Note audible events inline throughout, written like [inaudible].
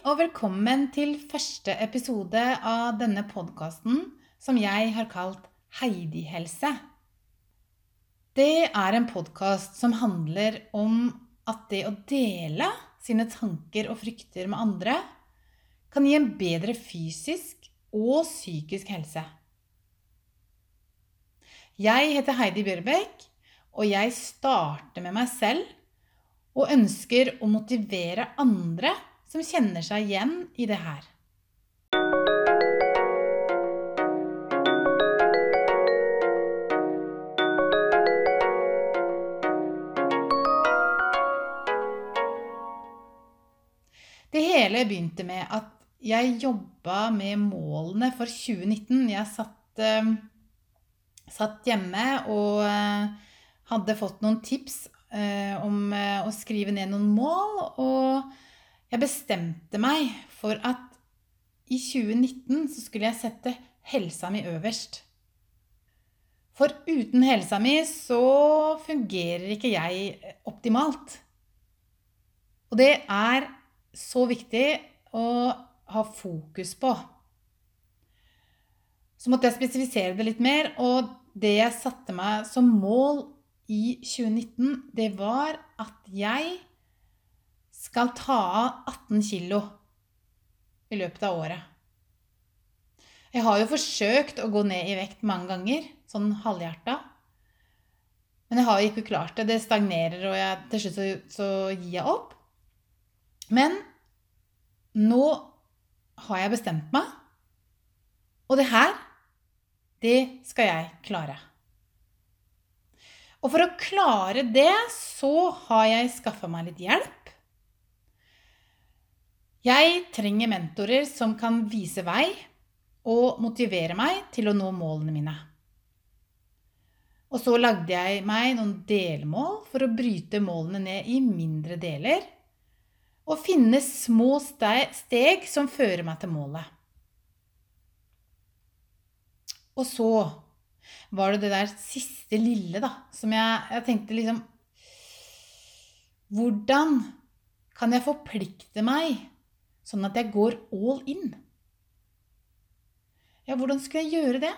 og velkommen til første episode av denne podkasten som jeg har kalt Heidi-helse. Det er en podkast som handler om at det å dele sine tanker og frykter med andre kan gi en bedre fysisk og psykisk helse. Jeg heter Heidi Bjørbekk, og jeg starter med meg selv og ønsker å motivere andre som kjenner seg igjen i det her. Det hele begynte med at jeg jobba med målene for 2019. Jeg satt, uh, satt hjemme og uh, hadde fått noen tips uh, om å skrive ned noen mål. Og jeg bestemte meg for at i 2019 så skulle jeg sette helsa mi øverst. For uten helsa mi så fungerer ikke jeg optimalt. Og det er så viktig å ha fokus på. Så måtte jeg spesifisere det litt mer, og det jeg satte meg som mål i 2019, det var at jeg skal ta av 18 kilo i løpet av året. Jeg har jo forsøkt å gå ned i vekt mange ganger, sånn halvhjerta. Men jeg har ikke klart det. Det stagnerer, og jeg, til slutt så, så gir jeg opp. Men nå har jeg bestemt meg, og det her, det skal jeg klare. Og for å klare det, så har jeg skaffa meg litt hjelp. Jeg trenger mentorer som kan vise vei og motivere meg til å nå målene mine. Og så lagde jeg meg noen delmål for å bryte målene ned i mindre deler og finne små steg som fører meg til målet. Og så var det det der siste lille, da, som jeg, jeg tenkte liksom Hvordan kan jeg forplikte meg sånn at jeg går all in? Ja, hvordan skulle jeg gjøre det?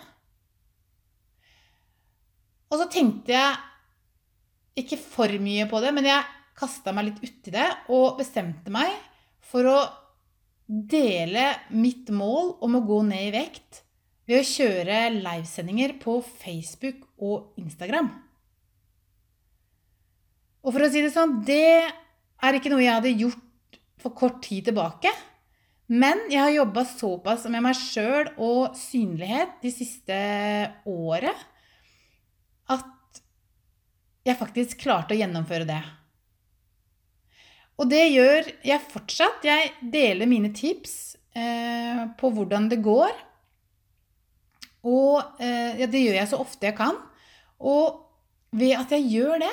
Og så tenkte jeg ikke for mye på det, men jeg kasta meg litt uti det og bestemte meg for å dele mitt mål om å gå ned i vekt ved å kjøre livesendinger på Facebook og Instagram. Og for å si det sånn, det er ikke noe jeg hadde gjort for kort tid tilbake. Men jeg har jobba såpass med meg sjøl og synlighet de siste året at jeg faktisk klarte å gjennomføre det. Og det gjør jeg fortsatt. Jeg deler mine tips eh, på hvordan det går. Og eh, det gjør jeg så ofte jeg kan. Og ved at jeg gjør det,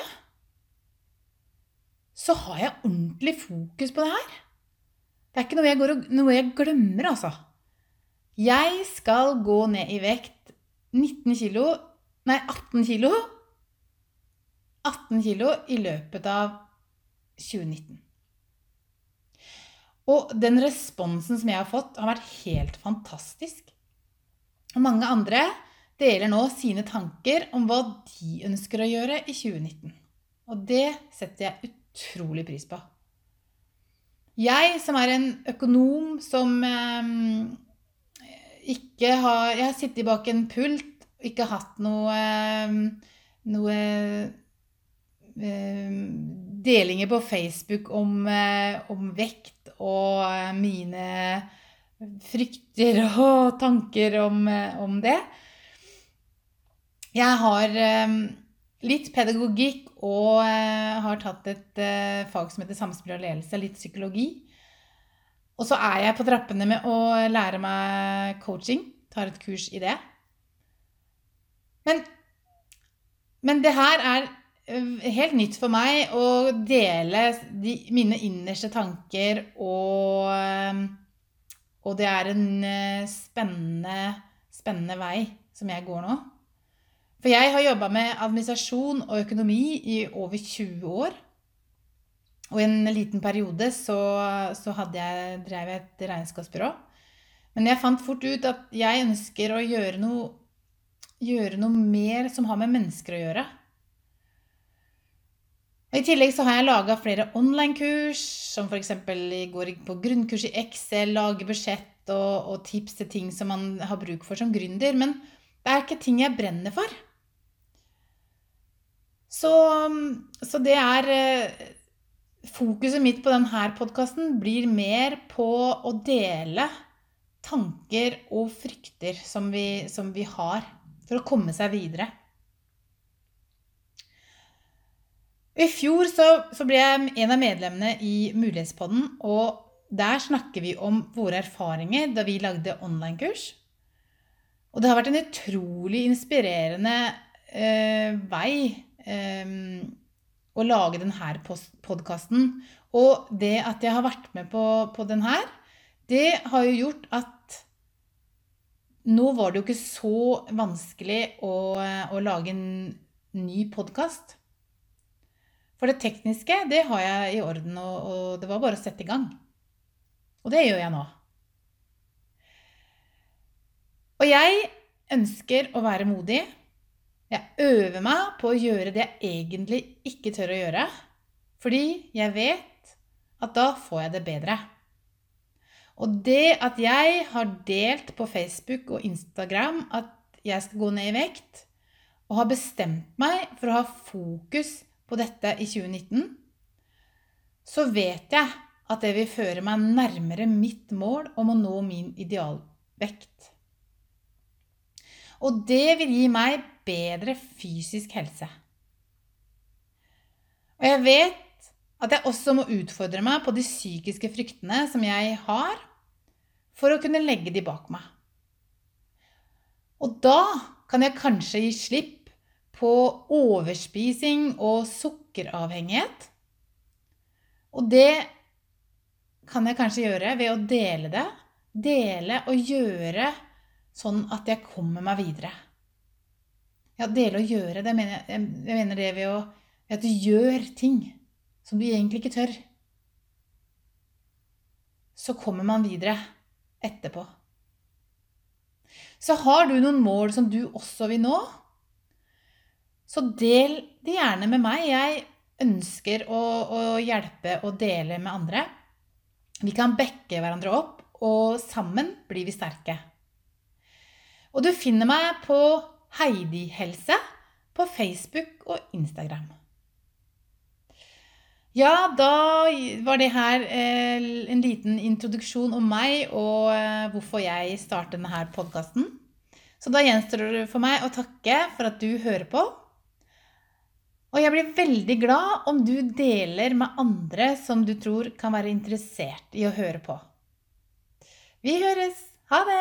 så har jeg ordentlig fokus på det her. Det er ikke noe jeg, og, noe jeg glemmer, altså. Jeg skal gå ned i vekt 19 kilo Nei, 18 kilo. 18 kilo i løpet av 2019. Og den responsen som jeg har fått, har vært helt fantastisk. Og mange andre deler nå sine tanker om hva de ønsker å gjøre i 2019. Og det setter jeg utrolig pris på. Jeg som er en økonom som eh, ikke har Jeg har sittet bak en pult og ikke hatt noe, eh, noe eh, delinger på Facebook om, eh, om vekt og eh, mine frykter [laughs] og tanker om, om det. Jeg har eh, litt pedagogikk og har tatt et fag som heter samspill og ledelse, litt psykologi. Og så er jeg på trappene med å lære meg coaching. Tar et kurs i det. Men, men det her er Eh, helt nytt for meg å dele de, mine innerste tanker, og, eh, og det er en eh, spennende, spennende vei som jeg går nå. For jeg har jobba med administrasjon og økonomi i over 20 år. Og i en liten periode så, så jeg, drev jeg et regnskapsbyrå. Men jeg fant fort ut at jeg ønsker å gjøre noe, gjøre noe mer som har med mennesker å gjøre. I tillegg så har jeg laga flere online-kurs, som f.eks. går på grunnkurs i Excel, lage budsjett og, og, tips til ting som man har bruk for som gründer. Men det er ikke ting jeg brenner for. Så, så det er eh, Fokuset mitt på denne podkasten blir mer på å dele tanker og frykter som vi, som vi har, for å komme seg videre. I fjor så, så, ble jeg en av medlemmene i Mulighetspodden, og der snakker vi om våre erfaringer da vi lagde online-kurs. Og det har vært en utrolig inspirerende eh, vei eh, å lage denne podkasten. Og det at jeg har vært med på, på den det har jo gjort at nå var det jo ikke så vanskelig å, å lage en ny podkast. For det tekniske, det har jeg i orden, og, og det var bare å sette i gang. Og det gjør jeg nå. Og jeg ønsker å være modig. Jeg øver meg på å gjøre det jeg egentlig ikke tør å gjøre, fordi jeg vet at da får jeg det bedre. Og det at jeg har delt på Facebook og Instagram at jeg skal gå ned i vekt, og har bestemt meg for å ha fokus på dette i 2019, så vet jeg at det vil føre meg nærmere mitt mål om å nå min idealvekt. Og det vil gi meg bedre fysisk helse. Og jeg vet at jeg også må utfordre meg på de psykiske fryktene som jeg har, for å kunne legge de bak meg. Og da kan jeg kanskje gi slipp på overspising og sukkeravhengighet. Og det kan jeg kanskje gjøre ved å dele det. Dele og gjøre sånn at jeg kommer meg videre. Ja, dele og gjøre, det mener jeg, jeg mener det ved, å, ved at du gjør ting som du egentlig ikke tør. Så kommer man videre etterpå. Så har du noen mål som du også vil nå, så del det gjerne med meg. Jeg ønsker å, å hjelpe og dele med andre. Vi kan backe hverandre opp, og sammen blir vi sterke. Og du finner meg på Heidi Helse på Facebook og Instagram. Ja, da var det her eh, en liten introduksjon om meg og eh, hvorfor jeg startet denne podkasten. Så da gjenstår det for meg å takke for at du hører på. Og jeg blir veldig glad om du deler med andre som du tror kan være interessert i å høre på. Vi høres! Ha det!